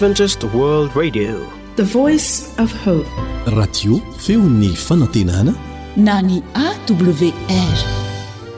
Adventist World Radio, the voice of hope. Radio feony fanantenana na ny AWR.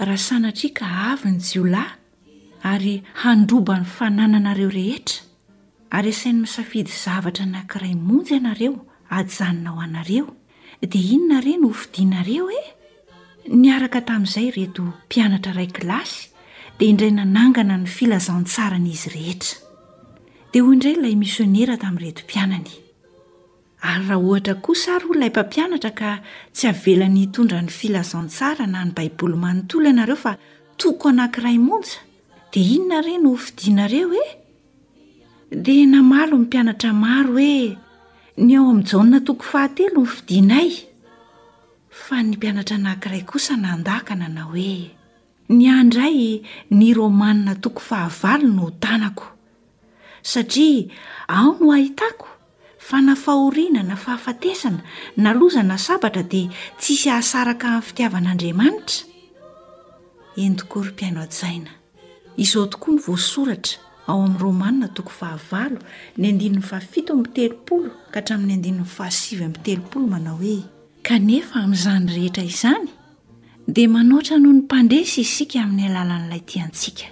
Raha sanatria ka avy ny jiolahy ary handroba ny fanananareo rehetra, ary asainy misafidy zavatra anankiray monja ianareo hajanona ho anareo, dia inona re no hofidinareo e? Niaraka tamin'izay ireto mpianatra iray kilasy dia indray nanangana ny filazantsarany izy rehetra. Dia hoy indray ilay misionera tamin'ireto mpianany. Ary raha ohatra kosa ary hoy ilay mpampianatra ka tsy avelany hitondra ny filazantsara na ny baiboly manontolo ianareo fa toko anankiray monja dia inona re no ho fidinareo e? Dia namaly ny mpianatra maro hoe ny ao amin'i Jaona toko fahatelo no fidinay. Fa ny mpianatra anankiray kosa nandà ka nanao hoe. Ny ahy indray, ny romanina toko fahavalo no tanako. Satria ao no ahitako fa na fahoriana na fahafatesana na loza na sabatra dia tsisy hahasaraka amin'ny fitiavan'Andriamanitra. Endokoro mpihaino hajaina. Izao tokoa no voasoratra ao amin'ny romanina toko fahavalo ny andininy fahafito amby telopolo ka hatramin'ny andininy fahasivy amby telopolo manao hoe. Kanefa amin'izany rehetra izany, dia manoatra noho ny mpandresy isika amin'ny alalan'ilay tia antsika.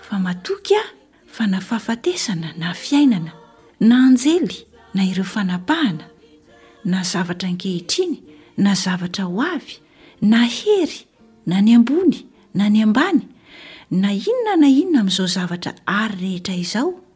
Fa matoky aho fa na fahafatesana na fiainana, na anjely na ireo fanapahana, na zavatra ankehitriny na zavatra ho avy, na hery na ny ambony na ny ambany, na inona na inona amin'izao zavatra àry rehetra izao,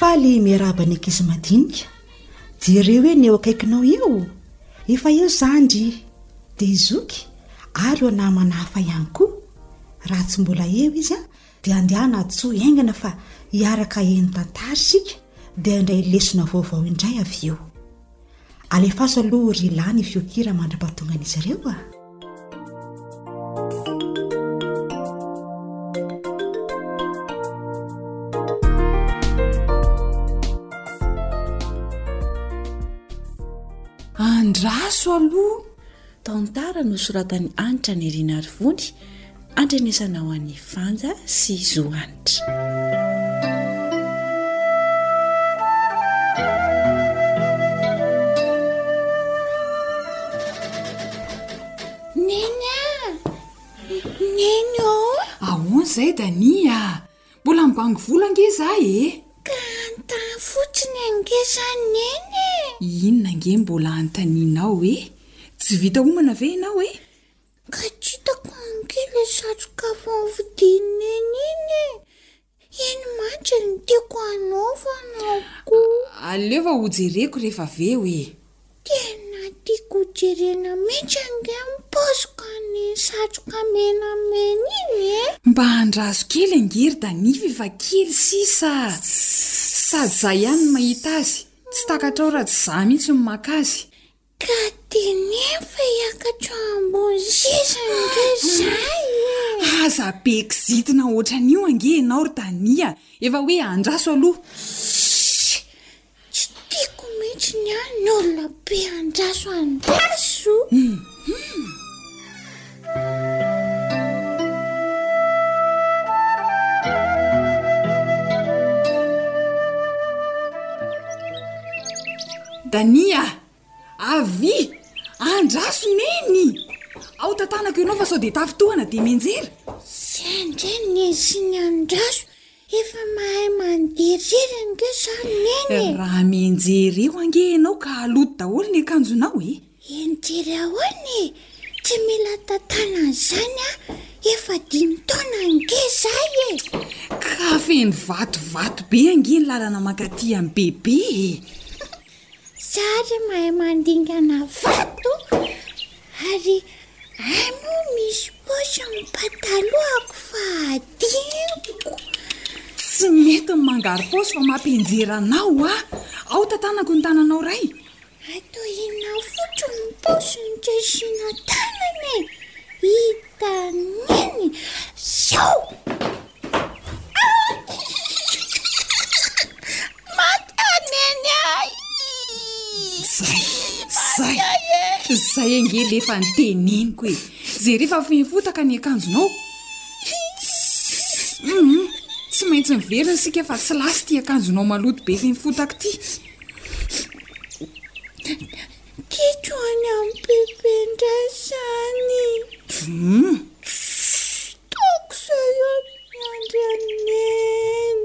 Faly miarahaba ny ankizy madinika, jereo hoe ny eo akaikinao eo, efa eo zandry dia zoky ary eo namana hafa ihany koa, raha tsy mbola eo izy an dia andehana atsoa haingana fa hiaraka haheno tantara isika dia handray lesona vaovao indray avy eo. Alefaso aloha ry lahy ny fiokira mandra-pahatongan'izy ireo a! Andraso aloha Tantara nosoratan'i Hanitra Nerinarivony, andrenesana ho an'i Vanja sy Zo Hanitra. Neny a! Neny ô! Ahoana izay Dania a! Mbola mibango vola ange izaho e! Ka hanontany fotsiny ange izany Neny e! Inona ange mbola hanontanianao e? Tsy vita homana ve ianao e? Ka tsy hitako ange ilay satroka vao novidian'i Neny iny e! Iny mantsy no tiako hanaovana aho koa. Aleo fa hojereko rehefa avy eo e! Tena tiako jerena mihitsy ange ny paozin'ny satroka menamena iny e! Mba andraso kely ange ry Danify fa kely sisa a! Sady za ihany no mahita azy, tsy takatrao raha tsy za mihitsy no maka azy. Ka dia nefa hiakatra eo ambony seza ange za e! Aza be kizitina ohatran'io ange ianao ry Dani a! Efa hoe andraso aloha. Shh! Tsy tiako mihitsy ny ahy ny olona be andraso andraso. Dania a! Avia! Andraso Neny! Ao tantanako ianao fa sao dia tafintohana dia mianjera. Tsy andrany Neny sy ny andraso Efa mahay mandeha irery ange izany Neny e! Raha mianjera eo ange ianao ka aloto daholo ny akanjonao e! Hianjera ahoana e! Tsy mila tantana an'izany an! Efa dimy taona ange izahay e! Ka feno vatovato be ange ny lalana mankaty amin'ny bebe e! Zary mahay mandingana vato ary hay moa misy poche ny patalohako fa adinoko. Tsy mety ny mangary paosy fa mampianjera anao hoa. Ao tantanako ny tananao iray. Atohinao fotsiny ny paosiny tsy asiana tanana e. Hitany eny. Zao! Zay ange le efa niteneniko e jereo fa efa mifotaka ny akanjonao mhm. tsy maintsy miverina isika fa tsy lasy ty akanjonao maloto be efa mifotaka ty tiako any amin'ny bebe indray zany mhm. toko zay eo miandry aneny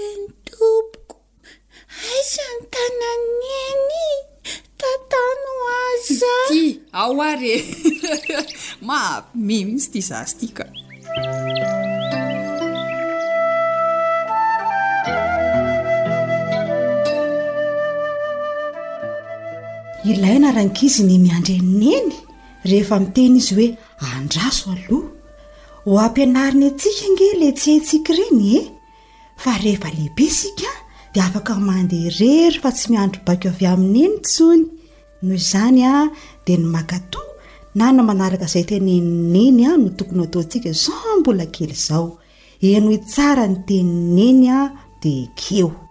Eny tompoko, aiza ny tanan'i Neny? Tantano aza. Ity ao ary e! Mahamehy mihitsy ity zaza ity ka. Ilaina rankizy ny miandry an'i Neny rehefa miteny izy hoe andraso aloha. Ho ampianariny antsika ange le tsy haintsika ireny e! Fa rehefa lehibe isika dia afaka mandeha irery fa tsy miandry baiko avy aminy eny intsony. Noho izany aho dia ny mankato na ny manaraka izay tenenin'i Neny aho no tokony hataontsika izao mbola kely izao. Henoy tsara ny tenin'i Neny aho dia ekeo.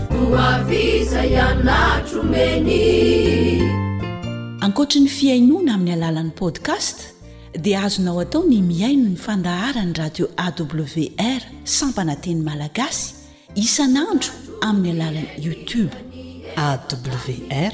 Toaviza ianatra omeny. Ankoatry ny fihainoana amin'ny alalan'ny podcast dia azonao atao ny mihaino ny fandaharan'ny radio AWR sampana teny malagasy isan'andro amin'ny alalan'ny youtube. AWR.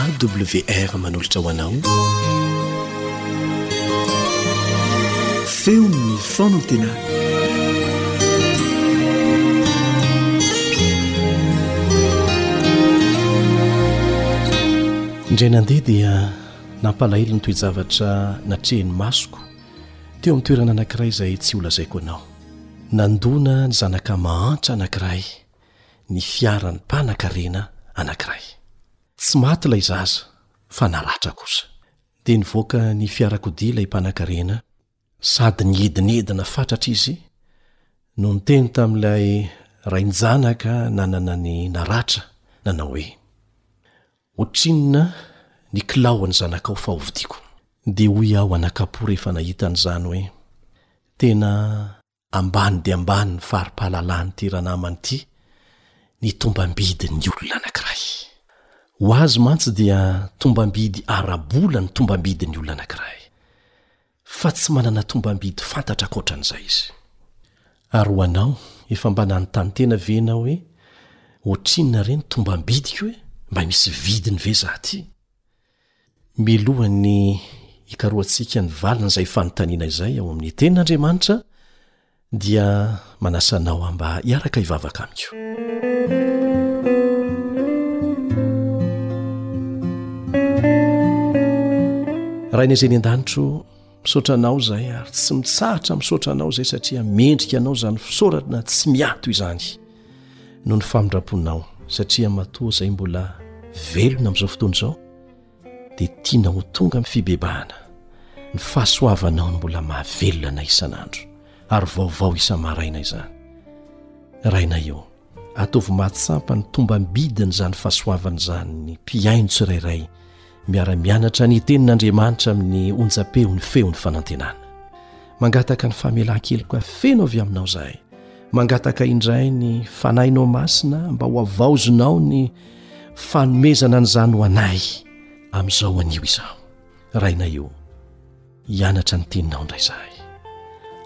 AWR manolotra ho anao feon'ny fonantenana indray nandeha dia nampalahelo ny toejavatra natrehin'ny masoko teo amin'ny toerana anankiray izay tsy holazaiko anao Nandona ny zanaka mahantra anankiray ny fiaran'ny mpanankarena anankiray. Tsy maty ilay zaza fa naratra kosa. Dia nivoaka ny fiarakodia ilay mpanankarena sady niedinedina fatratra izy no niteny tamin'ilay rain-janaka nanana ny naratra nanao hoe, Otrinona ny kilao an'i zanakao fa hovidiako. Dia hoy aho anakapo rehefa nahita an'izany hoe tena ambany dia ambany ny fari-pahalalan'ity ranamana ity ny tombam-bidin'ny olona anankiray. Ho azy mantsy dia tombam-bidy ara-bola ny tombam-bidin'ny olona anankiray. fa tsy manana tombam-bidy fantatra ankoatran'izay izy. Ary ho anao, efa mba nanontany tena ve ianao hoe, Ohatrinona re ny tombam-bidiko e? Mba misy vidiny ve izaho ity? Milohan'ny hikarohantsika ny valin'izay fanontaniana izay ao amin'ny Tenin'Andriamanitra, dia manasa anao aho mba hiaraka hivavaka amiko raina izay ny an-danitro misaotra anao izay ary tsy mitsahatra misaotra anao izay satria mendrika anao izany fisaorana tsy miato izany noho ny famindra-ponao satria matoa izay mbola velona amin'izao fotoana izao dia tiana ho tonga amin'ny fibebahana ny fahasoavanao no mbola mahavelona anay isan'andro ary vaovao isa-maraina izany rainay eo ataovy mahatsampa ny tombam-bidiny izany fahasoavana izany ny mpihaino tsirairay miara-mianatra ny tenin'andriamanitra amin'ny onjam-peo ny feon'ny fanantenana mangataka ny famelan-keloka feno avy aminao izahay mangataka indray ny fanahinao masina mba ho avaozinao ny fanomezana an'izany ho anay amin'izao anio izaho rainay o hianatra ny teninao indray izahay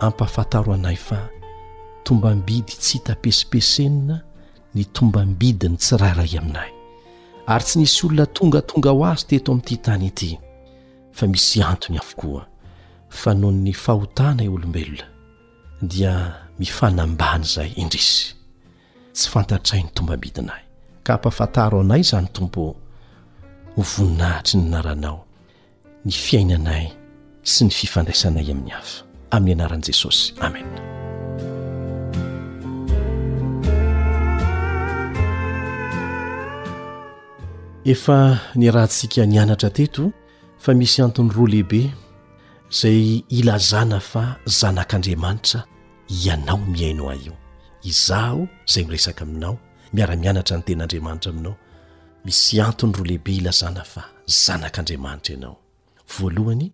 ampafantaro anay fa tombambidy tsy tapesipesenina ny tombambidy ny tsirairay aminay ary tsy nisy olona tongatonga ho azy teto amin'ity tany ity fa misy antony avokoa fa noho ny fahotana y olombelona dia mifanambany izay indrisy Tsy fantatray ny tombambidinay, ka ampafantaro anay izany Tompo ô. Ho voninahitry ny anaranao ny fiainanay sy ny fifandraisanay amin'ny hafa. Amin'ny anaran'i Jesosy, amena. Efa niarahantsika nianatra teto fa misy antony roa lehibe izay ilazana fa zanak'Andriamanitra Ianao mihaino ahy io. Izaho izay miresaka aminao, miara-mianatra ny Tenin'Andriamanitra aminao. Misy antony roa lehibe hilazana fa zanak'Andriamanitra ianao. Voalohany,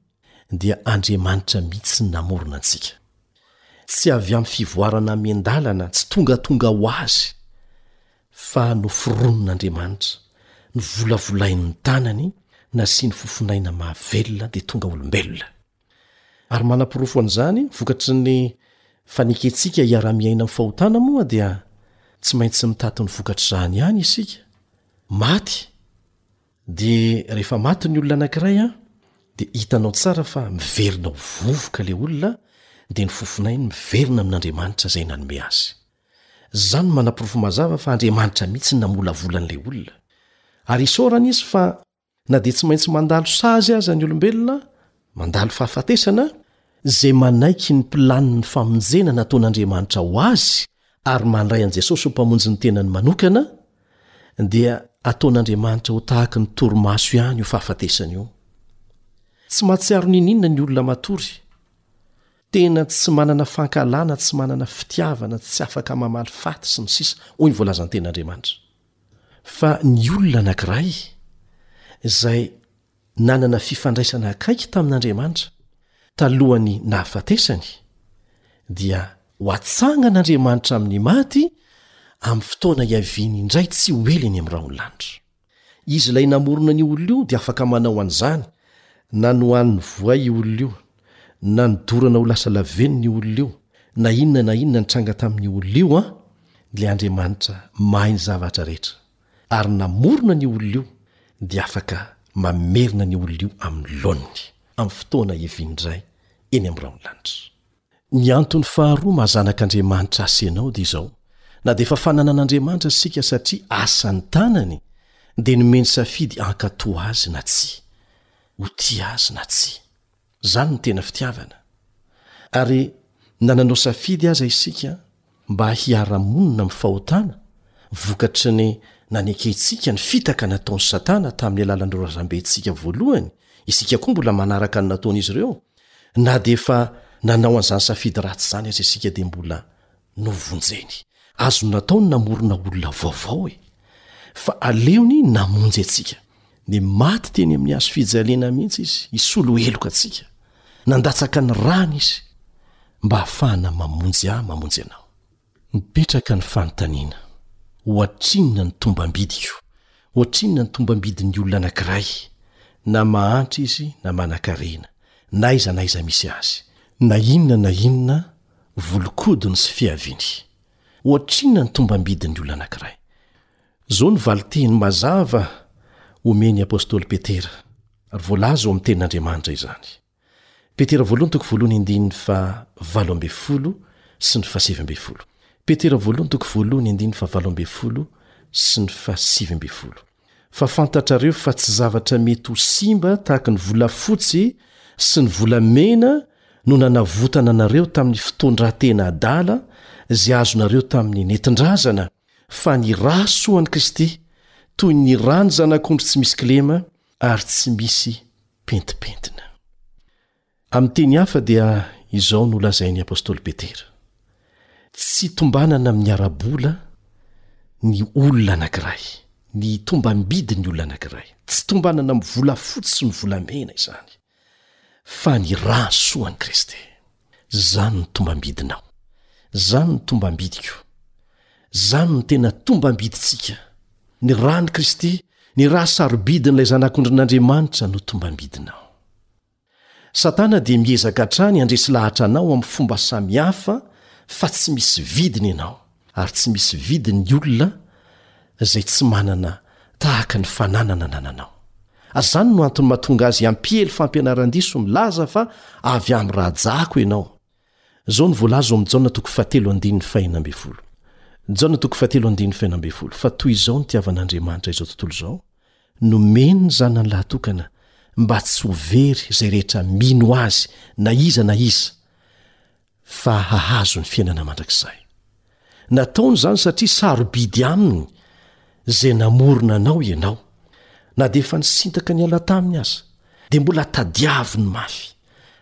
dia Andriamanitra mihitsy no namorona antsika. Tsy avy amin'ny fivoarana miandalana tsy tongatonga ho azy, fa noforonin'Andriamanitra, novolavolain'ny tanany, nasiany fofonaina mahavelona dia tonga olombelona. Ary manaporofo an'izany, vokatry ny fanekentsika hiara-miaina amin'ny fahotana moa dia tsy maintsy mitady ny vokatr'izany ihany isika. Maty, dia rehefa maty ny olona anankiray an, dia hitanao tsara fa miverina ho vovoka ilay olona, dia ny fofon'ainy miverina amin'Andriamanitra izay nanome azy. Izany no manaporofo mazava fa Andriamanitra mihitsy no namolavola an'ilay olona. Ary isaorana izy fa Na dia tsy maintsy mandalo sazy aza ny olombelona, mandalo fahafatesana, izay manaiky ny planin'ny famonjena nataon'Andriamanitra ho azy ary mandray an'i Jesosy ho Mpamonjy ny tenany manokana, dia ataon'Andriamanitra ho tahaka ny torimaso ihany io fahafatesana io. Tsy mahatsiaro n'inon'inona ny olona matory. Tena tsy manana fankahalana, tsy manana fitiavana, tsy afaka mamaly faty, sy ny sisa, hoy ny voalazan'ny Tenin'Andriamanitra. Fa ny olona anankiray izay nanana fifandraisana akaiky tamin'Andriamanitra talohan'ny nahafatesany, dia ho atsangan'Andriamanitra amin'ny maty amin'ny fotoana hiaviany indray tsy ho ela eny amin'ny rahon'ny lanitra. Izy Ilay namorona an'io olona io dia afaka manao an'izany na nohanin'ny voay io olona io. Na nodorana ho lasa lavenona io olona io, na inona na inona nitranga tamin'io olona io an, ilay Andriamanitra mahay ny zavatra rehetra ary namorona an'io olona io dia afaka mamerina an'io olona io amin'ny laoniny, amin'ny fotoana heviany indray eny amin'ny rahon'ny lanitra. Ny antony faharoa maha zanak'Andriamanitra ahy sy ianao dia izao, na dia efa fananan'Andriamanitra isika satria asan'ny tanany, dia nomeny safidy hankatò Azy na tsia, ho tia Azy na tsia. Izany no tena fitiavana. Ary na nanao safidy aza isika mba hiara-monina amin'ny fahotana, vokatry ny nanekentsika ny fitaka nataon'i Satana tamin'ny alalan'ireo razambentsika voalohany, isika koa mbola manaraka ny nataon'izy ireo, na dia efa nanao an'izany safidy ratsy izany aza isika, dia mbola no vonjeny. Azony natao ny namorona olona vaovao e! Fa aleony namonjy antsika. Ny maty teny amin'ny hazo fijaliana mihitsy izy hisolo heloka antsika. Nandatsaka ny rany izy mba hahafahana mamonjy ahy, mamonjy anao. Mipetraka ny fanontaniana, ohatrinona ny tombambidiko? Ohatrinona ny tombambidin'ny olona anankiray, na mahantra izy na manankarena, na aiza na aiza misy azy? Na inona na inona Volon-kodiny sy fiaviany. Ohatrinona ny tombam-bidin'ny olona anankiray? Izao no valin-teny mazava omen'ny apostoly Petera, ary voalaza ao amin'ny Tenin'Andriamanitra izany. Petera voalohany toko voalohany andininy fahavalo ambin'ny folo sy ny fahasivy ambin'ny folo. Petera voalohany toko voalohany andininy fahavalo ambin'ny folo sy ny fahasivy ambin'ny folo. fa fantatrareo fa tsy zavatra mety ho simba tahaka ny volafotsy sy ny volamena no nanavotana anareo tamin'ny fitondratena adala izay azonareo tamin'ny nentin-drazana, fa ny ra soa an'i Kristy, toy ny ran'ny zanak'ondry tsy misy kilema ary tsy misy pentimpentina. Amin'ny teny hafa dia izao no lazain'ny apostoly Petera, Tsy tombanana amin'ny ara-bola ny olona anankiray, ny tombam-bidin'ny olona anankiray. Tsy tombanana amin'ny volafotsy sy ny volamena izany, fa ny rà soa an'i Kristy. Izany no tombam-bidinao. Izany no tombam-bidiko. Izany no tena tombam-bidintsika. Ny ràn'i Kristy, ny rà sarobidin'ilay Zanak'ondrin'Andriamanitra no tombam-bidinao. Satana dia miezaka hatrany handresy lahatra anao amin'ny fomba samihafa fa tsy misy vidiny ianao ary tsy misy vidiny ny olona izay tsy manana tahaka ny fananana anananao. Ary izany no antony mahatonga azy hampiely fampianaran-diso milaza fa avy amin'ny rajako ianao Izao no voalaza ao amin'ny Jaona toko fahatelo andininy fahena ambin'ny folo. Jaona toko fahatelo andininy fahena ambin'ny folo, Fa toy izao no tiavan'Andriamanitra izao tontolo izao, nomeny ny Zanany lahatokana, mba tsy ho very izay rehetra mino Azy, na iza na iza, fa hahazo ny fiainana mandrakizay. Nataony izany satria sarobidy aminy izay namorona anao ianao. Na dia efa nisintaka niala taminy aza, dia mbola tadiaviny mafy.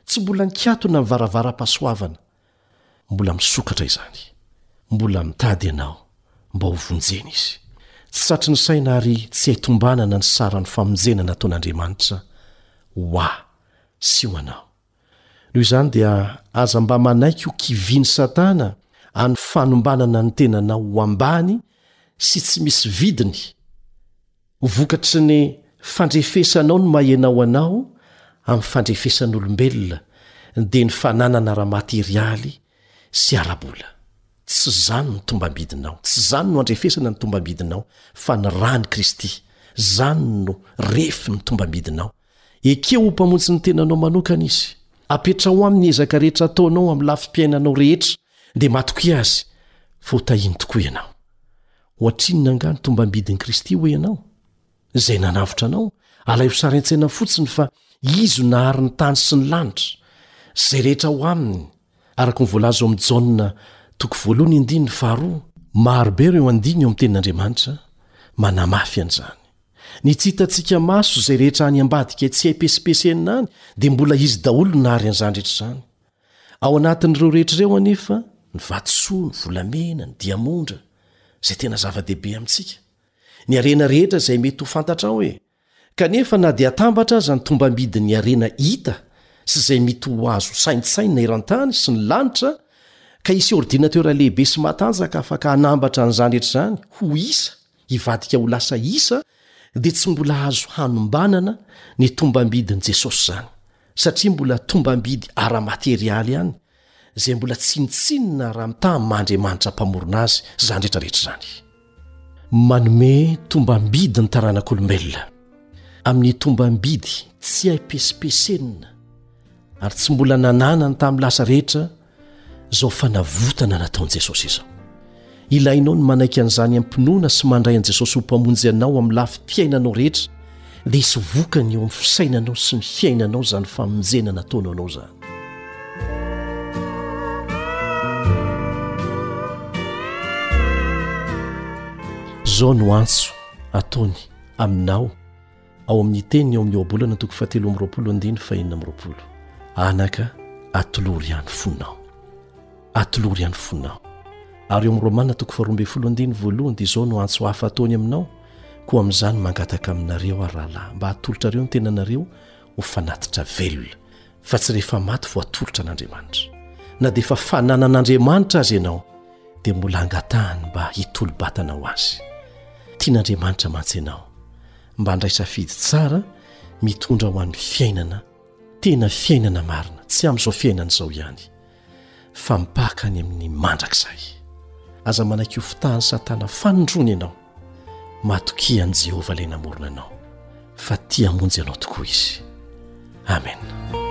Tsy mbola nikatona ny varavaram-pahasoavana. Mbola misokatra izany. Mbola mitady ianao mba ho vonjena izy. Tsy tratry ny saina ary tsy hay tombanana ny saran'ny famonjena nataon'Andriamanitra ho ahy sy ho anao. Noho izany dia aza mba manaiky ho kivian'i Satana any fanombanana ny tenanao ho ambany sy tsy misy vidiny, ho vokatry ny fandrefesanao ny maha-enao anao amin'ny fandrefesan'olombelona, dia ny fananana ara-materialy sy ara-bola. Tsy izany ny tombambidinao. Tsy izany no andrefesana ny tombambidinao, fa ny ran'i Kristy. Izany no refin'ny tombambidinao. Ekeo ho mpamonjy ny tenanao manokana Izy. Apetraho Aminy ny ezaka rehetra ataonao amin'ny lafim-piainanao rehetra, dia matokia Azy fa ho tahiny tokoa ianao. Hoatrinona angaha ny tombam-bidin'i Kristy ho ianao? Izay nanavotra anao. Alaivo sary an-tsaina fotsiny fa Izy no nahary ny tany sy ny lanitra. Izay rehetra ao Aminy. Araka ny voalaza ao amin'ny Jaona toko voalohany andininy faharoa, maro be ireo andiny ao amin'ny Tenin'Andriamanitra manamafy an'izany. Ny tsy hitantsika maso izay rehetra any ambadika etsy am-pesipesenina any dia mbola izy daholo no nahary an'izany rehetra izany. Ao anatin'ireo rehetra ireo anefa ny vatosoa, ny volamena, ny diamondra izay tena zava-dehibe amintsika. Ny harena rehetra izay mety ho fantatrao e! Kanefa na dia atambatra aza ny tombambidin'ny harena hita sy izay mety ho azo saintsainina eran-tany sy ny lanitra ka hisy ordinatera lehibe sy matanjaka afaka hanambatra an'izany rehetra izany ho isa hivadika ho lasa isa dia tsy mbola azo hanombanana ny tombambidin'i Jesosy izany satria mbola tombambidy ara-materialy ihany izay mbola tsinontsinona raha mitaha maha Andriamanitra Mpamorona azy izany rehetra rehetra izany. Manome tombam-bidy ny taranak'olombelona amin'ny tombam-bidy tsy hay pesipesenina ary tsy mbola nananany tamin'ny lasa rehetra izao fanavotana nataon'i Jesosy izao. Ilainao ny manaiky an'izany am-pinoana sy mandray an'i Jesosy ho Mpamonjy anao amin'ny lafim-piainanao rehetra, dia hisy vokany eo amin'ny fisainanao sy ny fiainanao izany famonjena nataonao anao izany. Izao no antso ataony aminao. Ao amin'ny teniny ao amin'ny Ohabolana toko fahatelo amby roapolo andiny fahenina amby roapolo. Anaka, atolory ihany fonao. Atolory ihany fonao. Ary ao amin'ny Romana toko faharoa ambin'ny folo andiny voalohany dia izao no antso hafa ataony aminao, koa amin'izany mangataka aminareo aho rahalahy mba hatolotrareo ny tenanareo ho fanatitra velona. fa tsy rehefa maty vao atolotra an'Andriamanitra. Na dia efa fananan'Andriamanitra aza ianao, dia mbola angatahany mba hitolo-batana ho azy. Tian'Andriamanitra mantsy ianao. Mba handray safidy tsara mitondra ho an'ny fiainana, tena fiainana marina, tsy amin'izao fiainana izao ihany. fa mipaka any amin'ny mandrakizay. Aza manaiky ho fitahan'i Satana fanindroany ianao. Matokia an'i Jehovah Ilay namorona anao, fa tia hamonjy anao tokoa izy. Amena.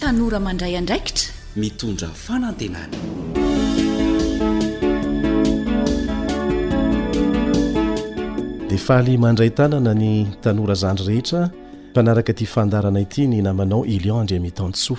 Tanora mandray andraikitra, mitondra fanantenana. Dia faly mandray tanana ny tanora zandry rehetra mpanaraka ity fandarana ity ny namanao Elion Andriamitansoa.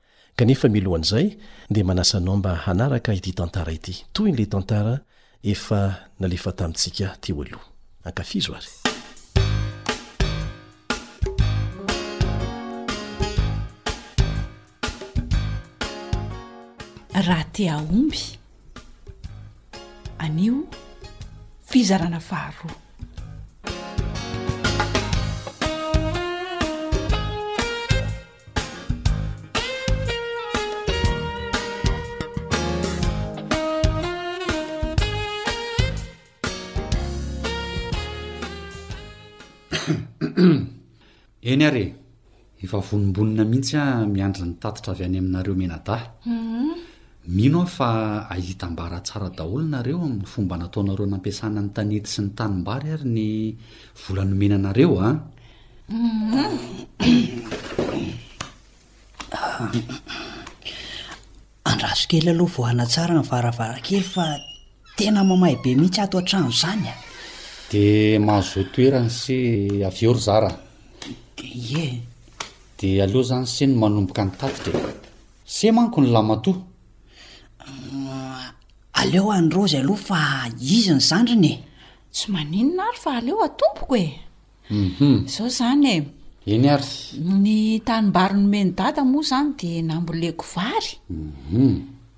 Kanefa milohan'izay dia manasa anao mba hanaraka ity tantara ity, tohin'ilay tantara efa nalefa tamintsika teo aloha. Ankafizo ary. Raha te hahomby, anio fizarana faharoa. Eny ary e, efa vonimbonina mihitsy aho miandry ny tatitra avy any aminareo menadahy. Mhm. Mino aho fa ahita ambara tsara daholo nareo amin'ny fomba nataonareo nampiasana ny tanety sy ny tanimbary ary ny vola nomena anareo an. Ah. Andraso kely aloha voahana tsara ny varavarankely fa tena mamay be mihitsy ato an-trano izany a. Dia mahazoa toerana sy avy eo ry zara. Ie. Dia aleo izany sy no manomboka ny tatitra e. Sy manko ny lamatoa. Aleo an'i Rozy aloha fa izy ny zandriny e. Tsy maninona ary fa aleo atompoko e. Izao izany e! Eny ary! Ny tanimbary nomen'i Dada moa izany dia namboleko vary,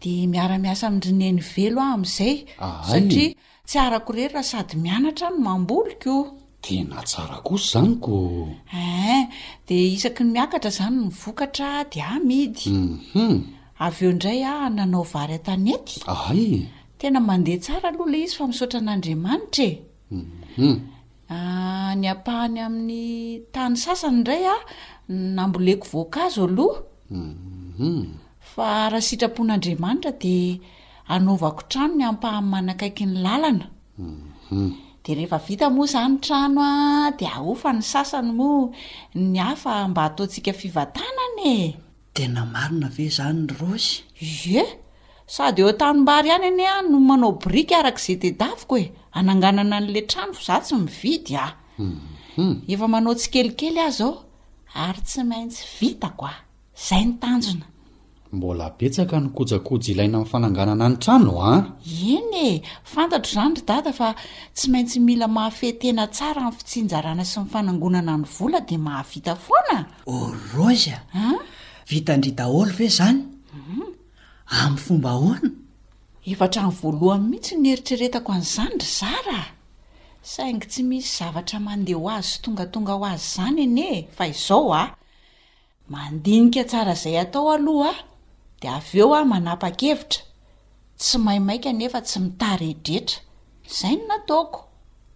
dia miara-miasa amin-dry Neny Velo aho amin'izay, satria tsy arako irery raha sady mianatra no mamboliko. Tena tsara kosa izany ko! Ee, dia isaky ny miakatra izany ny vokatra dia aho mihidy. Avy eo indray aho nanao vary an-tanety. Tena mandeha tsara aloha ilay izy fa misaotra an'Andriamanitra e! Ny ampahany amin'ny tany sasany indray namboleko voankazo aloha fa raha sitrapon'Andriamanitra dia hanaovako trano ny ampahany manakaiky ny lalana dia rehefa vita moa izany trano dia ahofa ny sasany moa ny hafa mba ataontsika fivantanana e! Tena marina ve izany ry Rossy? Ie, sady eo an-tanimbary ihany anie aho no manao biriky araka izay tedaviko e, hananganana an'ilay trano fa za tsy mividy a. Efa manao tsikelikely aho izao ary tsy maintsy vitako a. Izay ny tanjona. Mbola betsaka ny kojakoja ilaina amin'ny fananganana ny trano a! Eny e, fantatro izany ry Dada fa tsy maintsy mila mahafehy tena tsara amin'ny fitsinjarana sy ny fanangonana ny vola dia mahavita foana. Horloge a? Vitan-dry daholo ve izany? Mhm. Amin'ny fomba ahoana? Efa hatramin'ny voalohany mihitsy ny neritreretako an'izany ry zara a. Saingy tsy misy zavatra mandeha ho azy sy tongatonga ho azy izany anie e, fa izao a. Mandinika tsara izay atao aloha aho, dia avy eo aho manapa-kevitra. Tsy maimaika nefa tsy mitaredretra. Izay no nataoko.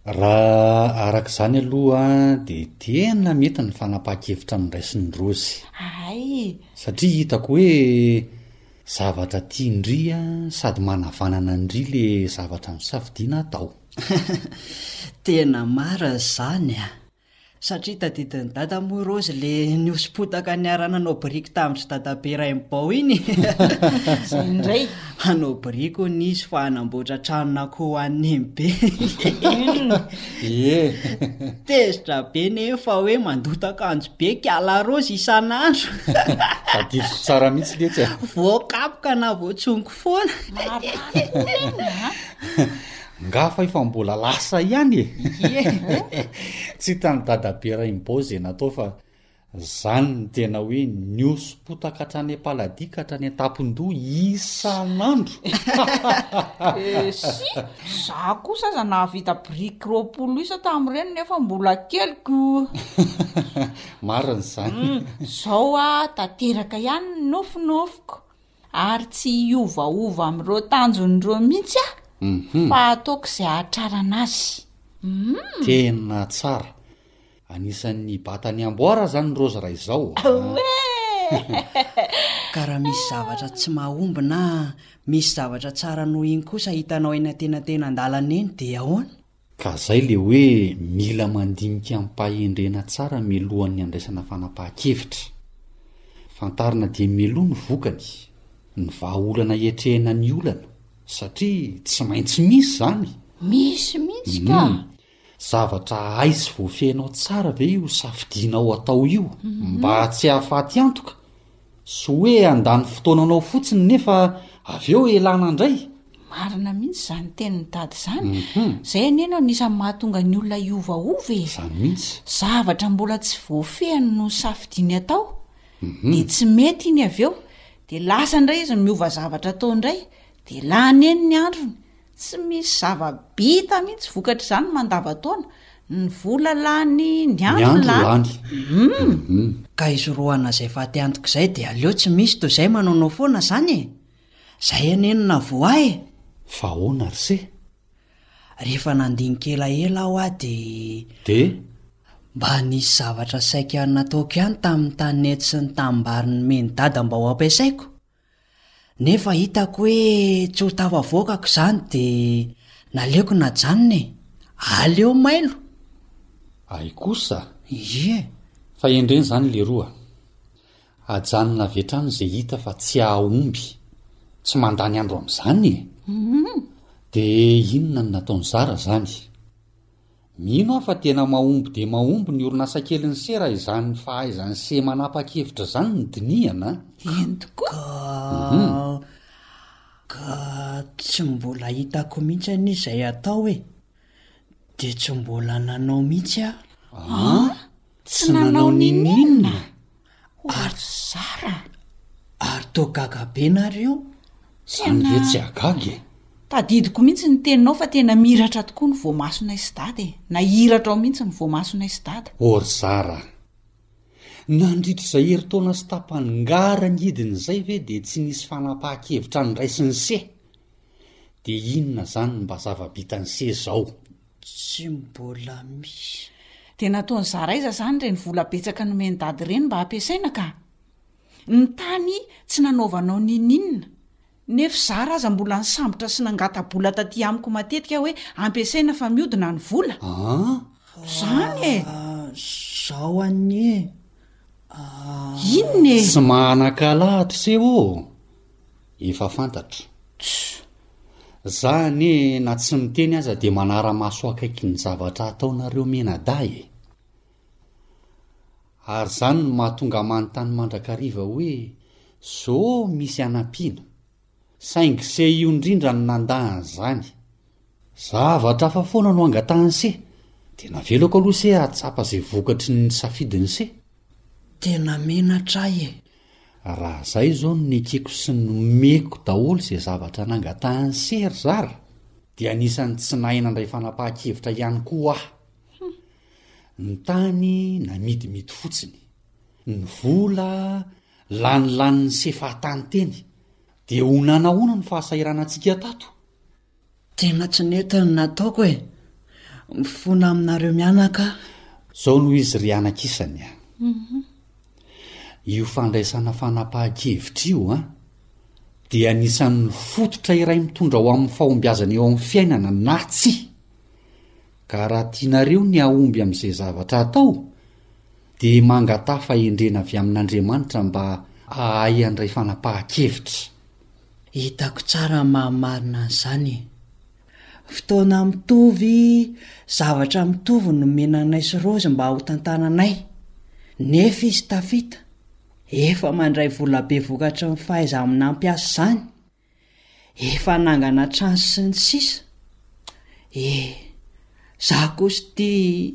Raha araka izany aloha dia tena mety ny fanapahan-kevitra noraisin'i Rozy. Hay! Satria hitako hoe zavatra tian-dry sady manavanana an-dry le zavatra nosafidiana atao. Tena marina izany an! Satria tadidin'i dada moa Rose le nihoso-potaka niarahana nanao biriky tamin-dry dadabe iray mibao iny e! Izay indray! Hanao biriky hono izy fa hanamboatra tranon'akoho ho an'i Nenibe. Ie! Tezitra be nefa hoe mandota akanjo be kiala Rose isan'andro. Tadidiko tsara mihitsy letsy a! Voakapoka na voatsongo foana. Marary hono iny a! Nga fa efa mbola lasa ihany e! Ie! Tsy hitan'i Dadabe Rainbow izay natao fa izany ny tena hoe nihoso-potaka hatrany am-paladia ka hatrany an-tampon-doha isan'andro! Eshi! Za kosa aza nahavita biriky roapolo isa tamin'ireny nefa mbola keliko! Marina izany! Izao aho tanteraka ihany ny nofinofiko! ary tsy hiovaova amin'ireo tanjony ireo mihitsy aho fa hataoko izay hahatrarana azy. Hum. Tena tsara. Anisan'ny batan'i Amboara izany ny Rose raha izao a! Oeh! Ka raha misy zavatra tsy mahomby na misy zavatra tsara noho iny kosa hitanao eny antenantenan-dalana eny dia ahoana? Ka zay le hoe mila mandinika ampahendrena tsara milohan'ny handraisana fanapahan-kevitra. Fantarina dia mialoha ny vokany, ny vahaolana hetrehina ny olana, satria tsy maintsy misy zany! Misy mintsy ka! Humm! Zavatra hay sy voafehinao tsara ve io safidianao atao io mba tsy hahafaty antoka? Tsy hoe handany fotoananao fotsiny nefa avy eo elana indray. Marina mihitsy izany tenin'i Dada izany. Izay anie no anisan'ny mahatonga ny olona hiovaova e. Izany mihitsy. Zavatra mbola tsy voafehiny no safidiany atao, dia tsy mety iny avy eo, dia lasa indray izy miova zavatra atao indray, dia lany eny ny androny. Tsy misy zava-bita mihitsy vokatr'izany mandavan-taona. Ny vola lany, ny andro lany. Hum. Ka izy roana izay faty antoka izay dia aleo tsy misy toy izay manaonao foana izany e! Izay anie no navoa ahy e! Fa ahoana ry se? Rehefa nandinika elaela aho a dia. Dia? Mba nisy zavatra saika nataoko ihany tamin'ny tany nety sy ny tanimbary nomen'i dada mba ho ampiasaiko. Nefa hitako hoe tsy ho tafavoakako izany dia naleoko najanona e! Aleo mailo! Ay kosa! Ie! Fa endreny izany leroa! Ajanona avy hatrany izay hita fa tsy hahomby! Tsy mandany andro amin'izany e! Dia inona no nataon'i Zara izany? Mino aho fa tena mahomby dia mahomby ny orinasa kelin'ny se raha izany fahaizan'ny se manapa-kevitra izany no dinihana an! Eny tokoa! Ka tsy mbola hitako mihitsy anie izay atao e! Dia tsy mbola nanao mihitsy aho an! Tsy nanao nininona ary tsy zara. Ary toa gaga be nareo. Zany ve tsy hagaga e. Tadidiko mihitsy ny teninao fa tena miratra tokoa ny voamasonay sy dada e. Nahiratra ao mihitsy ny voamasonay sy dada. O ry zara a. Nandritra izay herintaona sy tapany ngah ary angidiny izay ve dia tsy nisy fanapahan-kevitra niraisin'i se. Dia inona zany no mba zava-bitan'i se zao? Tsy mbola misy. Dia nataony zara aiza zany ireny vola betsaka nomen'i dady ireny mba hampiasaina ka? Ny tany tsy nanaovanao ninininona? Nef zara aza mbola nisambotra sy nangata-bola taty amiko matetika hoe ampiasaina fa miodina ny vola? An? Zany e! Ah, zao anie ah. Inona e? Tsy manan-kalahatra se ô! Efa fantatro. Tss! Za anie na tsy miteny aza dia manara-maso akaiky ny zavatra ataonareo mianadahy e! Ary zany no mahatonga manontany mandrakariva hoe zô misy anampiana? Saingy se io ndrindra no nandà an'zany. Zavatra hafa foana no angatahan'i se, dia navelako aloha se hahatsapa ze vokatry ny safidiny se. Tena menatra ahy e! Raha zay izao no nekeko sy nomeko daholo izay zavatra nangatahan'i Serge ary dia anisan'ny tsy nahay nandray fanapahan-kevitra ihany koa aho. Hum. Ny tany namidimidy fotsiny. Ny vola lanilanin'ny sefa tany teny. Dia ho nanahoana ny fahasahiranantsika tato? Tena tsy nety ny nataoko e! Mifona aminareo mianaka aho. Zao no izy ry anak'isany a! Io fandraisana fanapahan-kevitra io a! dia anisan'ny fototra iray mitondra ho amin'ny fahombiazana eo amin'ny fiainana na tsia! Ka raha tianareo ny hahomby amin'izay zavatra atao dia mangataha fahendrena avy amin'Andriamanitra mba hahay handray fanapahan-kevitra. Hitako tsara ny maha marina an'izany e! Fotoana mitovy, zavatra mitovy no nomena anay sy Rose mba hotantananay, nefa izy tafita, efa mandray vola be vokatry ny fahaiza-mnampiasa izany, efa nangana trans sy ny sisa Eh, za kosa ity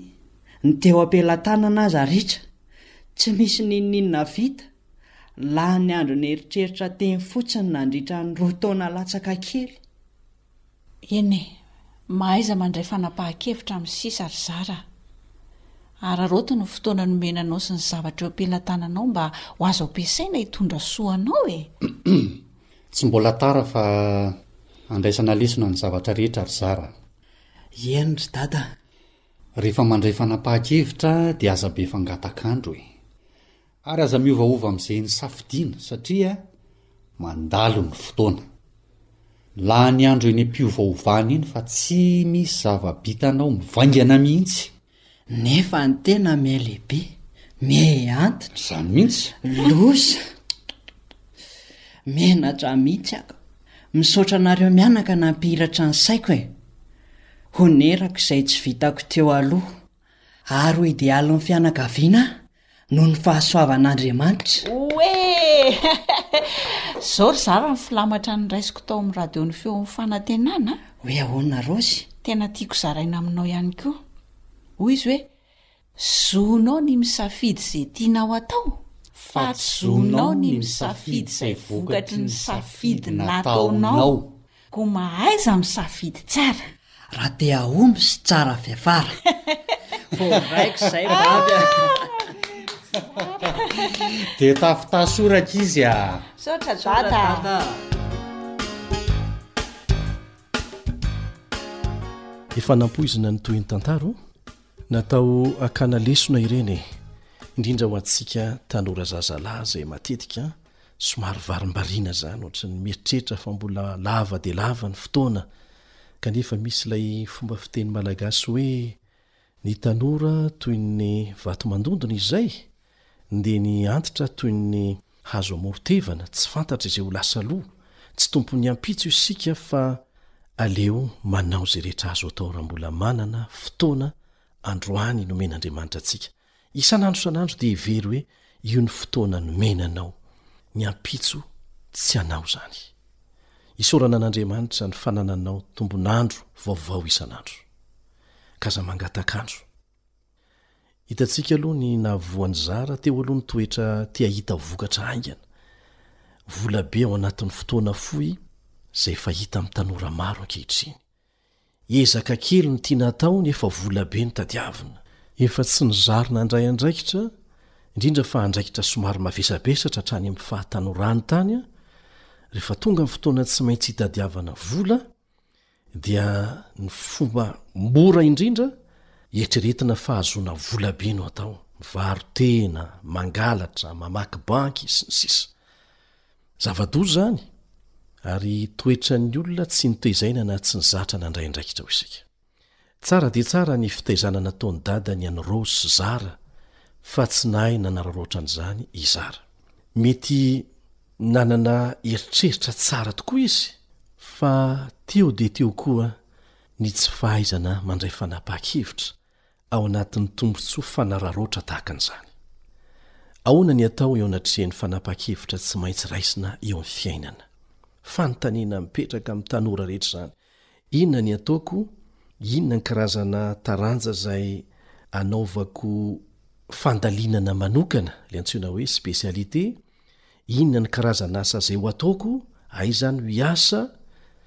ny teo am-pelatanana aza ritra, tsy misy n'inon'inona vita. Lany andro nieritreritra teny fotsiny nandritra ny roa taona latsaka kely. Eny e, mahaiza mandray fanapahan-kevitra amin'ny sisa ry zara a! Araraoty ny fotoana nomena anao sy ny zavatra eo am-pelatananao mba ho azo ampiasaina hitondra soa anao e! Tsy mbola tara fa handraisana lesona ny zavatra rehetra ry zara a! Eny ry dada a! Rehefa mandray fanapahan-kevitra dia aza be fangataka andro e! Ary aza miovaova amin'izay nisafidiana satria mandalo ny fotoana. Lany andro eny am-piovaovana eny fa tsy misy zava-bitanao mivaingana mihitsy. Nefa ny tena mele be, mehe antitra. Izany mihitsy. Loza. Menatra mihitsy aho. Misaotra anareo mianaka nampihiratra ny saiko e. Honerako izay tsy vitako teo aloha. Ary ho idealin'ny fianakaviana aho. noho ny fahasoavan'Andriamanitra. Oe! Zao ry zara ny filamatra noraisiko tao amin'ny radio ny feon'ny fanantenana. Hoe ahoana Rozy? Tena tiako zaraina aminao ihany koa. Hoy izy hoe, zonao ny misafidy izay tianao atao, fa tsy zonao ny misafidy izay vokatry ny safidy nataonao. Ko mahaiza misafidy tsara. Raha te hahomby sy tsara fiafara. Ho vaiko zay baby a. Dia tafita soraka izy a. Misaotra dada. Efa nampoizina ny tohin'ny tantara o! Natao hakana lesona ireny e! Indrindra ho antsika tanora zazalahy izay matetika Somary varimbariana izany, ohatry ny mieritreritra fa mbola lava dia lava ny fotoana, kanefa misy ilay fomba fiteny malagasy hoe, Ny tanora toy ny vato mandondona izay dia ny antitra toy ny hazo amoron-tevana, tsy fantatra izay ho lasa aloha, tsy tompon'ny ampitso isika fa aleo manao izay rehetra azo atao raha mbola manana fotoana androany nomen'Andriamanitra antsika. Isan'andro isan'andro dia hevery hoe io ny fotoana nomena anao. Ny ampitso tsy anao izany. Isaorana an'Andriamanitra ny fanananao tombon'andro vaovao isan'andro. K'aza mangatak'andro. Hitantsika aloha ny nahavoan'i Zara teo aloha ny toetra te hahita vokatra haingana. Volabe ao anatin'ny fotoana fohy izay fahita amin'ny tanora maro ankehitriny. Ezaka kely ny tiana atao nefa vola be no tadiavina. Efa tsy nizary nandray andraikitra, indrindra fa andraikitra somary mavesabesatra hatrany amin'ny fahatanorany tany aho, rehefa tonga ny fotoana tsy maintsy hitadiavana vola dia ny fomba mora indrindra eritreretina fa hahazoana vola be no atao, mivaro-tena, mangalatra, mamaky banky, sy ny sisa. Zava-doza izany, ary toetran'ny olona tsy notezaina na tsy zatra nandray andraikitra, hoy isika. Tsara dia tsara ny fitaizana nataon'i dadany an'i Rose sy Zara, fa tsy nahay nanararaotra an'izany i Zara. Mety nanana eritreritra tsara tokoa izy, fa teo dia teo koa ny tsy fahaizana mandray fanapahan-kevitra ao anatin'ny tombontsoa fanararaotra tahaka an'izany. Ahoana ny atao eo anatrehan'ny fanapahan-kevitra tsy maintsy raisina eo amin'ny fiainana? Fanontaniana mipetraka amin'ny tanora rehetra izany. Inona ny ataoko? Inona ny karazana taranja izay anaovako fandalinana manokana, ilay antsoina hoe spécialité? Inona ny karazan'asa izay ho ataoko, aiza no hiasa,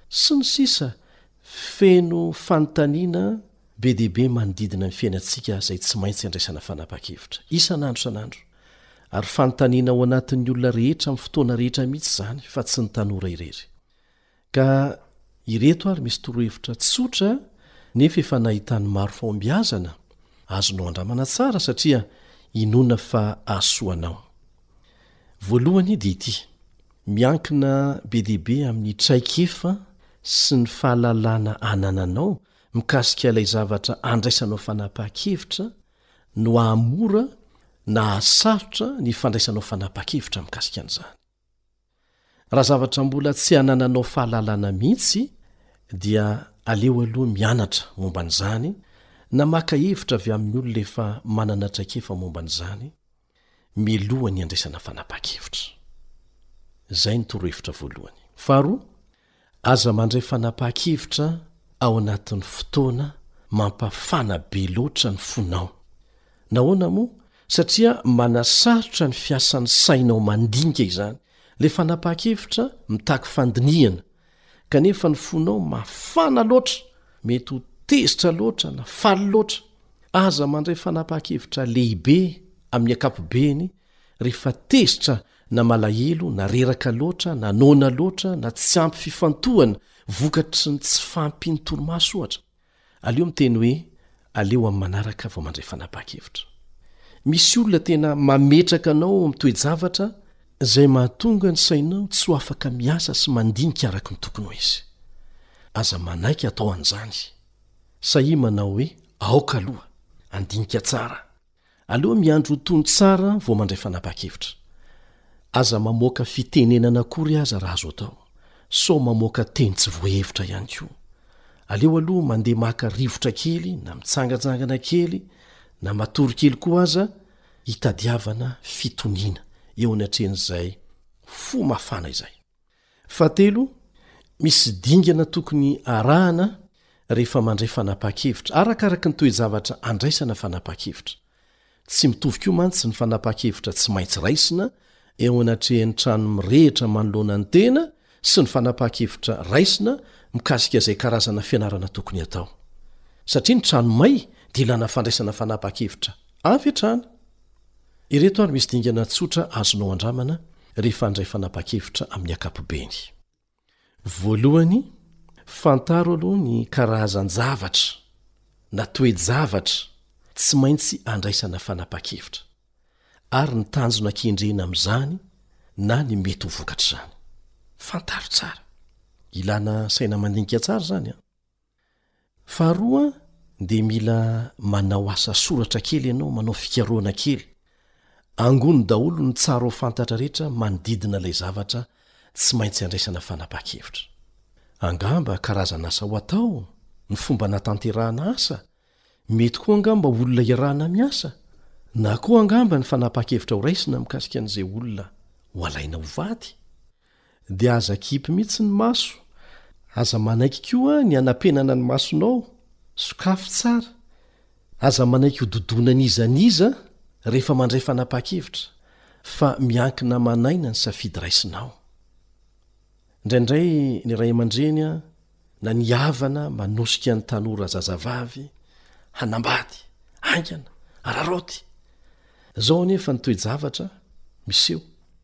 sy ny sisa Feno fanontaniana be dia be manodidina ny fiainantsika izay tsy maintsy andraisana fanapahan-kevitra, isan'andro isan'andro. Ary fanontaniana ao anatin'ny olona rehetra amin'ny fotoana rehetra mihitsy izany fa tsy ny tanora irery. Ka ireto ary misy torohevitra tsotra nefa efa nahitan'ny maro fahombiazana, azonao andramana tsara satria inoana fa hahasoa anao. Voalohany dia ity, miankina be dia be amin'ny traikefa sy ny fahalalana anananao mikasika ilay zavatra andraisanao fanapaha-kevitra no hahamora na hahasarotra ny fandraisanao fanapaha-kevitra mikasika an'izany. Raha zavatra mbola tsy anananao fahalalana mihitsy dia aleo aloha mianatra momba an'izany na maka hevitra avy amin'ny olona efa manana traikefa momba an'izany milohan'ny handraisana fanapahan-kevitra. Izay ny torohevitra voalohany. Faharoa, Aza mandray fanapahan-kevitra ao anatin'ny fotoana mampafana be loatra ny fonao. Nahoana moa? Satria manasarotra ny fiasan'ny sainao mandinika izany ilay fanapahan-kevitra mitaky fandinihana, kanefa ny fonao mafana loatra, mety ho tezitra loatra na faly loatra. Aza mandray fanapahan-kevitra lehibe amin'ny ankapobeny rehefa tezitra na malahelo, na reraka loatra, na noana loatra, na tsy ampy fifantohana vokatry ny tsy fahampian'ny torimaso, ohatra, aleo miteny hoe aleo amin'ny manaraka vao mandray fanapahan-kevitra. Misy olona tena mametraka anao ao amin'ny toe-javatra izay mahatonga ny sainao tsy ho afaka miasa sy mandinika araka ny tokony ho izy. Aza manaiky hatao an'izany. Sahia manao hoe aoka aloha handinika tsara. Aleo miandry ho tony tsara vao mandray fanapahan-kevitra. Aza mamoaka fitenenana akory aza raha azo atao, sao mamoaka teny tsy voahevitra ihany koa. Aleo aloha mandeha maka rivotra kely na mitsangajangana kely na matory kely koa aza hitadiavana fitoniana eo anatrehan'izay fo mafana izay. Fahatelo, misy dingana tokony arahana rehefa mandray fanapahan-kevitra, arakaraka ny toe-javatra andraisana fanapahan-kevitra. Tsy mitovy koa mantsy ny fanapahan-kevitra tsy maintsy raisina eo anatrehan'ny trano mirehitra manoloana ny tena sy ny fanapahan-kevitra raisina mikasika izay karazana fianarana tokony hatao. Satria ny trano may dia ilana fandraisana fanapahan-kevitra avy hatrany. Ireto ary misy dingana tsotra azonao andramana rehefa handray fanapahan-kevitra amin'ny ankapobeny. Voalohany, fantaro aloha ny karazan-javatra na toe-javatra tsy maintsy andraisana fanapahan-kevitra ary ny tanjona kendrena amin'izany na ny mety ho vokatr'izany. Fantaro tsara. Ilana saina mandinika tsara izany an! Faharoa dia mila manao asa soratra kely ianao, manao fikarohana kely. Angony daholo ny tsara ho fantatra rehetra manodidina ilay zavatra tsy maintsy andraisana fanapaha-kevitra. Angamba karazan'asa ho atao, ny fomba anatanterahana asa, mety koa angamba olona iarahana miasa, na koa angamba ny fanapaha-kevitra ho raisina mikasika an'izay olona ho alaina ho vady. dia aza kipy mihitsy ny maso, aza manaiky koa ny hanapenana ny masonao, sokafy tsara, aza manaiky hododona n'iza n'iza rehefa mandray fanapahan-kevitra, fa miankina aman'aina ny safidy raisinao. Indraindray ny ray aman-dreny na ny havana manosika ny tanora zazavavy hanambady, haingana, hararaoty. Izao anefa ny toe-javatra miseho.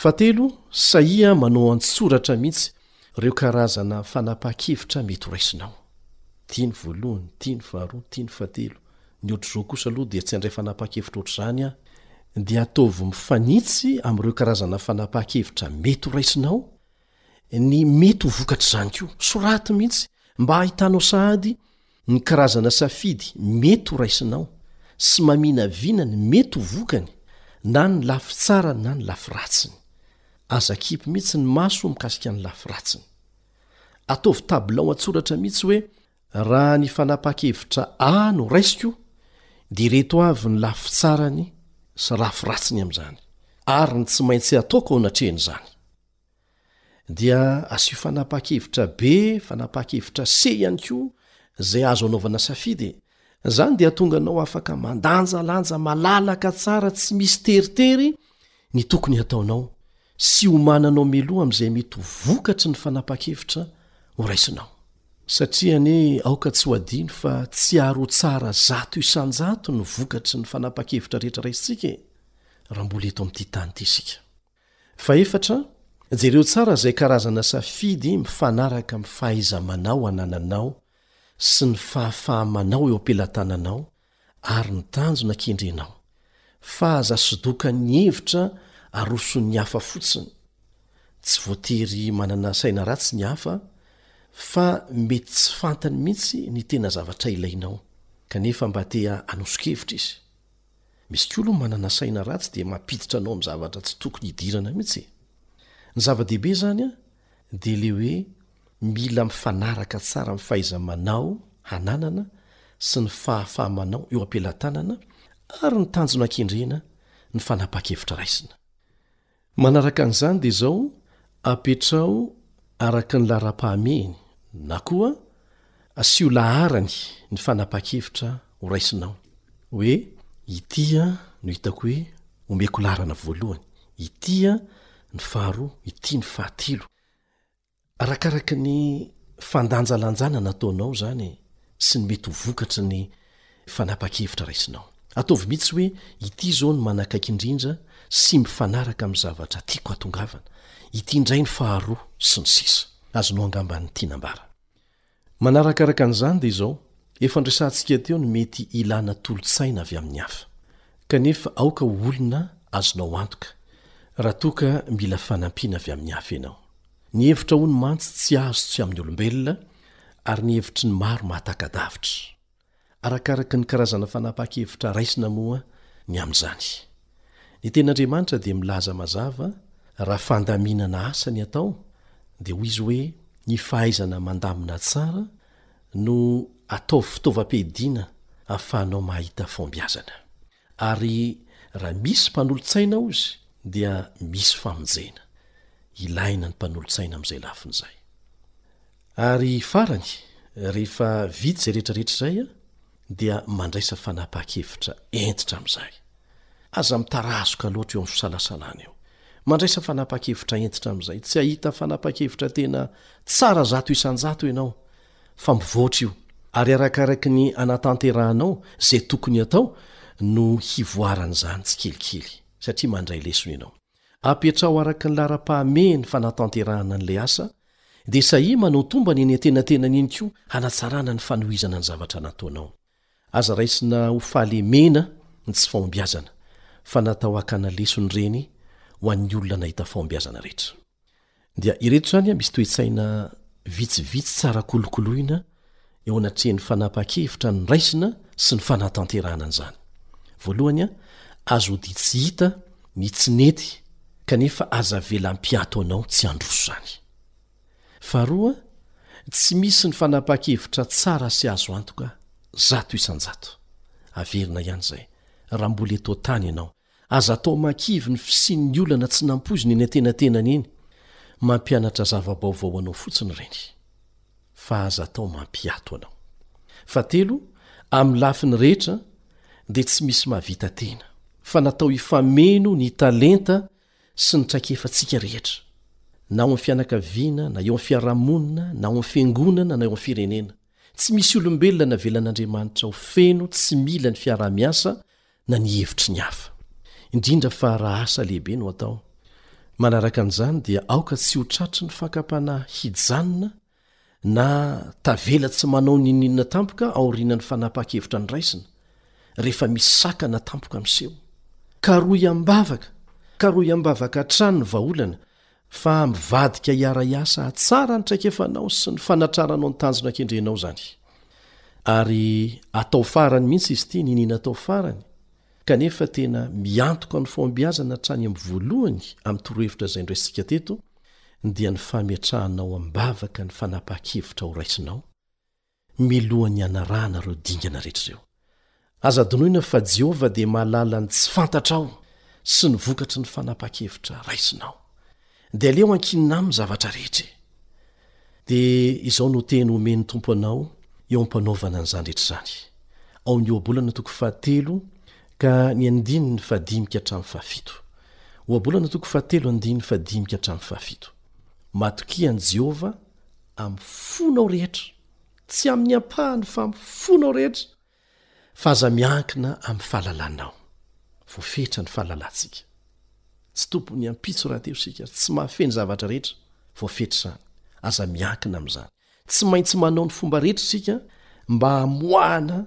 Fahatelo, sahia manao an-tsoratra mihitsy ireo karazana fanapahan-kevitra mety horaisinao. Tia ny voalohany, tia ny faharoa, tia ny fahatelo. Ny ohatr'izao kosa aloha dia tsy handray fanapahan-kevitra ohatr'izany aho. Dia ataovy mifanitsy amin'ireo karazana fanapahan-kevitra mety horaisinao ny mety ho vokatr'izany koa. Soraty mihitsy mba hahitanao sahady Ny karazana safidy mety ho raisinao sy maminavina ny mety ho vokany na ny lafy tsarany na ny lafy ratsiny. Aza akipy mihitsy ny maso mikasika ny lafy ratsiny. Ataovy tabilao an-tsoratra mihitsy hoe raha ny fanapahan-kevitra A no raisiko dia ireto avy ny lafy tsarany sy rafy ratsiny amin'izany ary ny tsy maintsy ataoko ao anatrehan'izany. dia asio fanapaha-kevitra B, fanapaha-kevitra C ihany koa izay azo anaovana safidy e! Izany dia hatonga anao afaka mandanjalanja malalaka tsara tsy misy teritery ny tokony hataonao sy homananao meloha amin'izay mety ho vokatry ny fanapaha-kevitra horaisinao. Satria anie aoka tsy ho adino fa tsy ary ho tsara zato isan-jato ny vokatry ny fanapaha-kevitra rehetra raisintsika e! raha mbola eto amin'ity tany ity isika. Fahefatra, jereo tsara izay karazana safidy mifanaraka amin'ny fahaiza-manao anananao sy ny fahafaha-manao eo am-pelatananao ary ny tanjona kendrenao, fa aza sodokan'ny hevitra aroson'ny hafa fotsiny. Tsy voatery manana saina ratsy ny hafa, fa mety tsy fantany mihitsy ny tena zavatra ilainao, kanefa mba te-hanoso-kevitra izy. Misy koa aloha manana saina ratsy dia mampiditra anao amin'ny zavatra tsy tokony hidirana mihitsy e! Ny zava-dehibe izany an, dia ilay hoe mila mifanaraka tsara amin'ny fahaiza-manao hananana sy ny fahafaha-manao eo am-pelatanana ary ny tanjona kendrena ny fanapahan-kevitra raisina. Manaraka an'izany dia izao, apetraho araka ny laharam-pahamehiny na koa asio laharany ny fanapahan-kevitra horaisinao. Hoe, Ity no hitako hoe omeko laharana voalohany, ity ny faharoa, ity ny fahatelo. Arakaraka ny fandanjalanjana nataonao izany sy ny mety ho vokatry ny fanapa-kevitra raisinao. Ataovy mihitsy hoe ity izao no manakaiky indrindra sy mifanaraka amin'ny zavatra tiako hahatongavana, ity indray ny faharoa, sy ny sisa Azonao angamba ny tiana ambara. Manarakaraka an'izany dia izao, efa niresahantsika teo ny mety ilàna tolo-tsaina avy amin'ny hafa. Kanefa aoka ho olona azonao antoka raha toa ka mila fanampiana avy amin'ny hafa ianao. Ny hevitra hono mantsy tsy azo tsy amin'ny olombelona, ary ny hevitry ny maro mahataka-davitra. Arakaraka ny karazana fanapahan-kevitra raisina moa ny amin'izany. Ny Tenin'Andriamanitra dia milaza mazava, raha fandaminana asa ny atao, dia hoy izy hoe, Ny fahaizana mandamina tsara no ataovy fitaovam-piadiana ahafahanao mahita fahombiazana. Ary raha misy mpanolo-tsaina hozy dia misy famonjena. Ilaina ny mpanolo-tsaina amin'izay lafiny izay. Ary farany, rehefa vita izay rehetra rehetra izay dia mandraisa fanapaha-kevitra hentitra amin'izay. Aza mitarazoka loatra eo amin'ny fisalasalana eo. Mandraisa fanapaha-kevitra hentitra amin'izay. Tsy hahita fanapaha-kevitra tena tsara zato isan-jato ianao. fa mivoatra io ary arakaraky ny anatanterahanao izay tokony atao no hivoaran'izany tsikelikely satria mandray lesona ianao. Apetraho araka ny laharam-pahamehiny fanatanterahana an'ilay asa dia sahia manao tombana eny an-tenantenany eny koa hanatsarana ny fanohizana ny zavatra nataonao. Aza raisina ho fahalemena ny tsy fahombiazana fa natao hakana lesona ireny ho an'ny olona nahita fahombiazana rehetra. Dia ireto izany a, misy toe-tsaina vitsivitsy tsara kolokoloina eo anatrehan'ny fanapaha-kevitra ny raisina sy ny fanatanterahana an'izany. Voalohany a, azo hodidy tsy hita ny tsy nety kanefa aza avela hampiato anao tsy handroso izany. Faharoa, tsy misy ny fanapaha-kevitra tsara sy azo antoka zato isan-jato. Averina ihany izay, raha mbola eto an-tany ianao. Aza atao mahakivy ny fisian'ny olana tsy nampoizina eny an-tenatenany eny. Mampianatra zava-baovao anao fotsiny ireny. Fa aza atao mampiato anao. Fahatelo, amin'ny lafiny rehetra, dia tsy misy mahavita tena, fa natao hifameno ny talenta sy ny traikefantsika rehetra, na ao amin'ny fianakaviana, na eo amin'ny fiarahamonina, na ao amin'ny fiangonana, na eo amin'ny firenena. Tsy misy olombelona navelan'Andriamanitra ho feno tsy mila ny fiaraha-miasa na ny hevitry ny hafa, indrindra fa raha asa lehibe no atao. Manaraka an'izany, dia aoka tsy ho tratry ny fakam-panahy hijanona na tavela tsy manao n'inon'inona tampoka aorianan'ny fanapahan-kevitra noraisina, rehefa misy sakana tampoka miseho. Karohy am-bavaka! Karohy am-bavaka hatrany ny vahaolana, Fa mivadika hiara-hiasa hahatsara ny traikefanao sy ny fanatraranao ny tanjona kendrenao izany. Ary atao farany mihitsy izy ity, niniana atao farany, kanefa tena miantoka amin'ny fahombiazana hatrany amin'ny voalohany amin'ny torohevitra izay noraisintsika teto, dia ny fametrahanao am-bavaka ny fanapahan-kevitra horaisinao, milohan'ny hanarahana ireo dingana rehetra ireo. Aza adinoina fa Jehovah dia mahalala ny tsy fantatrao sy ny vokatry ny fanapahan-kevitra raisinao. Dia aleo ankinina aminy ny zavatra rehetra e! Dia izao no teny homen'ny Tompo anao eo am-panaovana an'izany rehetra izany, ao amin'ny Ohabolana toko fahatelo ka ny andininy fahadimy ka hatramin'ny fahafito. Ohabolana toko fahatelo andininy fahadimy ka hatramin'ny fahafito. Matokia an'i Jehovah amin'ny fonao rehetra, tsy amin'ny ampahany fa amin'ny fonao rehetra, fa aza miankina amin'ny fahalalanao. Voafetra ny fahalalantsika. Tsy tompon'ny ampitso rahateo isika, tsy mahafehy ny zavatra rehetra. Voafetra izany. Aza miankina amin'izany. Tsy maintsy manao ny fomba rehetra isika mba hamoahana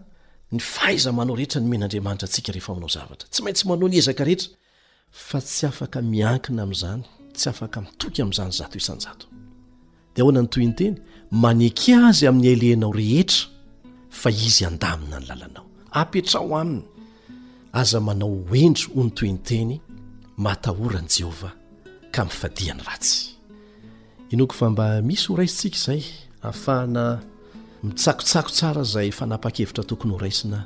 ny fahaiza-manao rehetra nomen'Andriamanitra antsika rehefa manao zavatra. Tsy maintsy manao ny ezaka rehetra Fa tsy afaka miankina amin'izany, tsy afaka mitoky amin'izany zato isan-jato. Dia ahoana ny tohinteny? Maneke azy amin'ny hailehinao rehetra, fa izy handamina ny lalanao. Apetraho aminy. Aza manao ho hendry, hoy ny tohinteny, matahora an'i Jehovah, ka mifadia ny ratsy. Inoako fa mba misy horaisintsika izay, hahafahana mitsakotsako tsara izay fanapahan-kevitra tokony horaisina.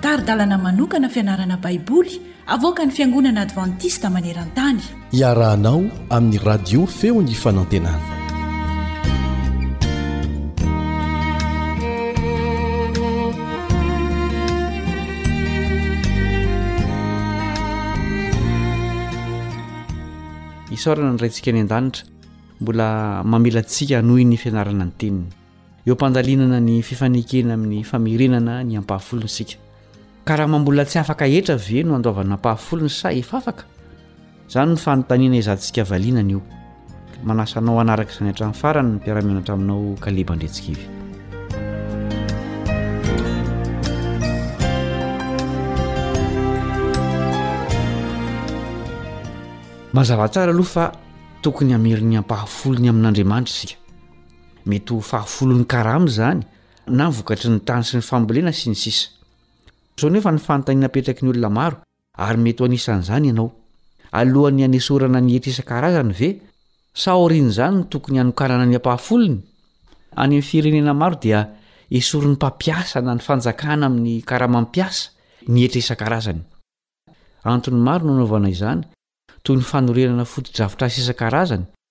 Tari-dalana manokana fianarana Baiboly avoakan'ny Fiangonana Advantista maneran-tany. Iarahanao amin'ny radio Feon'ny Fanantenana. Isaorana ny Raintsika any an-danitra mbola mamela antsika hanohy ny fianarana ny teniny. eo am-pandalinana ny fifanekena amin'ny famerenana ny ampahafolony isika. Karama mbola tsy afaka hetra ve no andoavana ampahafolony sa efa afaka? Izany no fanontaniana ezantsika valiana anio. Manasa anao hanaraka izany hatramin'ny farany ny mpiara-mianatra aminao Kaleba Andriantsikivy. Mazava tsara aloha fa tokony hameriny ampahafolony amin'Andriamanitra isika. mety ho fahafolon'ny karama izany na vokatry ny tany sy ny fambolena sy ny sisa so nefa ny fanontaniana apetraky ny olona maro ary mety ho anisan'izany ianao alohan'ny anesorana ny hetra isan-karazany ve sa aorian'izany ny tokony hanokanana ny ampahafolony any amin'ny firenena maro dia esorin'ny mpampiasa na ny fanjakana amin'ny karama mpiasa ny hetra isan-karazany antony maro nanaovana izany toy ny fanorenana fotodrafitrasa isan-karazany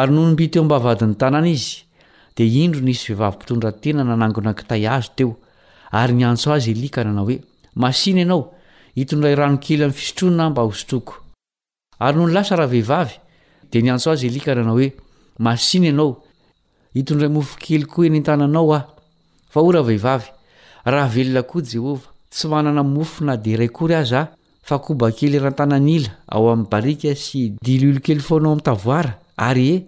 Ary nony mby teo am-bavahadin'ny tanàna izy, dia indro nisy vehivavy mpitondra tena nanangona kitay hazo teo, ary niantso azy Elia ka nanao hoe, Masìna ianao, itondray rano kely amin'ny fisotroana aho mba hosotroiko. Ary nony lasa ravehivavy, dia niantso azy Elia ka nanao hoe, Masìna ianao, Hitondray mofo kely koa eny an-tananao aho. Fa o ravehivavy, raha velona koa Jehovah, tsy manana mofo na dia iray akory aza aho, fa koba kely eran-tanan'ila ao amin'ny barika sy diloilo kely foana ao amin'ny tavoara, ary e!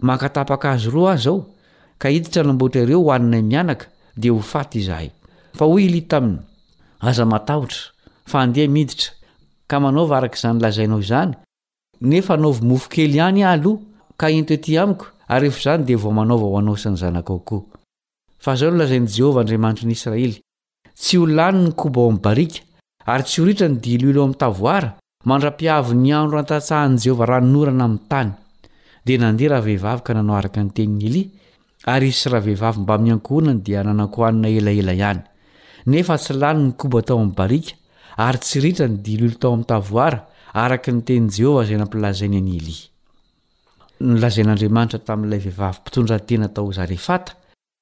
maka tapaka azy roa aza aho, ka hiditra hanamboatra ireo hohaninay mianaka, dia ho faty izahay. Fa hoy Elia taminy, Aza matahotra, fa andeha miditra, ka manaova araka izany lazainao izany, Nefa anaovy mofo kely ihany aho aloha ka ento ety amiko ary rehefa izany dia vao manaova ho anao sy ny zanakao koa. Fa izao no lazain'i Jehovah Andriamanitry ny Israely, Tsy ho lany ny koba ao amin'ny barika, ary tsy ho ritra ny diloilo ao amin'ny tavoara, mandra-pihavin'ny andro antantsahan'i Jehovah ranonorana amin'ny tany. Dia nandeha ravehivavy ka nanao araka ny tenin'i Elia, Ary izy sy ravehivavy mbamin'ny ankohonany dia nanakohanina elaela ihany. Nefa tsy lany ny koba tao amin'ny barika, ary tsy ritra ny dilily tao amin'ny tavoara, araka ny tenin'i Jehovah izay nampilazainy an'i Elia. Nolazain'Andriamanitra tamin'ilay vehivavy mpitondra tena tao Zarefata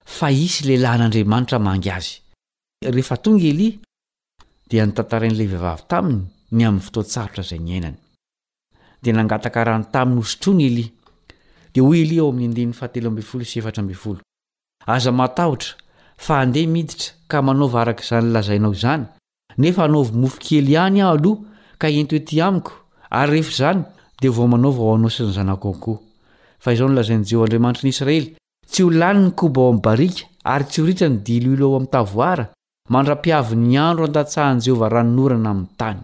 fa hisy lehilahin'Andriamanitra hamangy azy. Rehefa tonga i Elia, dia notantarain'ilay vehivavy taminy ny amin'ny fotoan-tsarotra izay niainany. dia nangataka rano taminy hosotroiny Elia. Dia hoy Elia ao amin'ny andininy fahatelo ambin'ny folo sy efatra ambin'ny folo, Aza matahotra, fa andeha miditra ka manaova araka izany lazainao izany, nefa anaovy mofo kely ihany aho aloha ka ento ety amiko, ary rehefa izany, dia vao manaova ho anao sy ny zanako ao koa. Fa izao no lazain'i Jeho Andriamanitry ny Israely, Tsy ho lany ny koba ao amin'ny barika, ary tsy ho ritra ny diloilo ao amin'ny tavoara, Mandra-piavin'ny andro andatsahan'i Jehovah ranonorana amin'ny tany.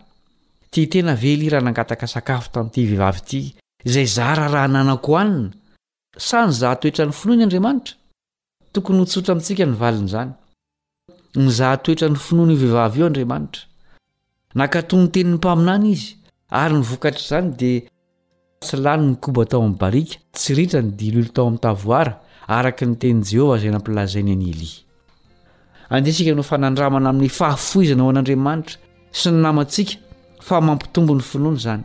Tia tena ve Lira nangataka sakafo tamin'ity vehivavy ity izay zara raha nanako hanina? Sa nizaha toetra ny finoany Andriamanitra? Tokony ho tsotra amintsika ny valin'izany. Nizaha toetra ny finoan'io vehivavy io Andriamanitra. Nankatò ny tenin'ny mpaminany izy, ary ny vokatr'izany dia tsy lany ny koba tao amin'ny barika, tsy ritra ny diloilo tao amin'ny tavoara, araka ny tenin'i Jehovah izay nampilazainy an'i Elia. Andeha isika hanao fanandramana amin'ny fahafoizana ho an'Andriamanitra sy ny namantsika fa mampitombo ny finoana izany.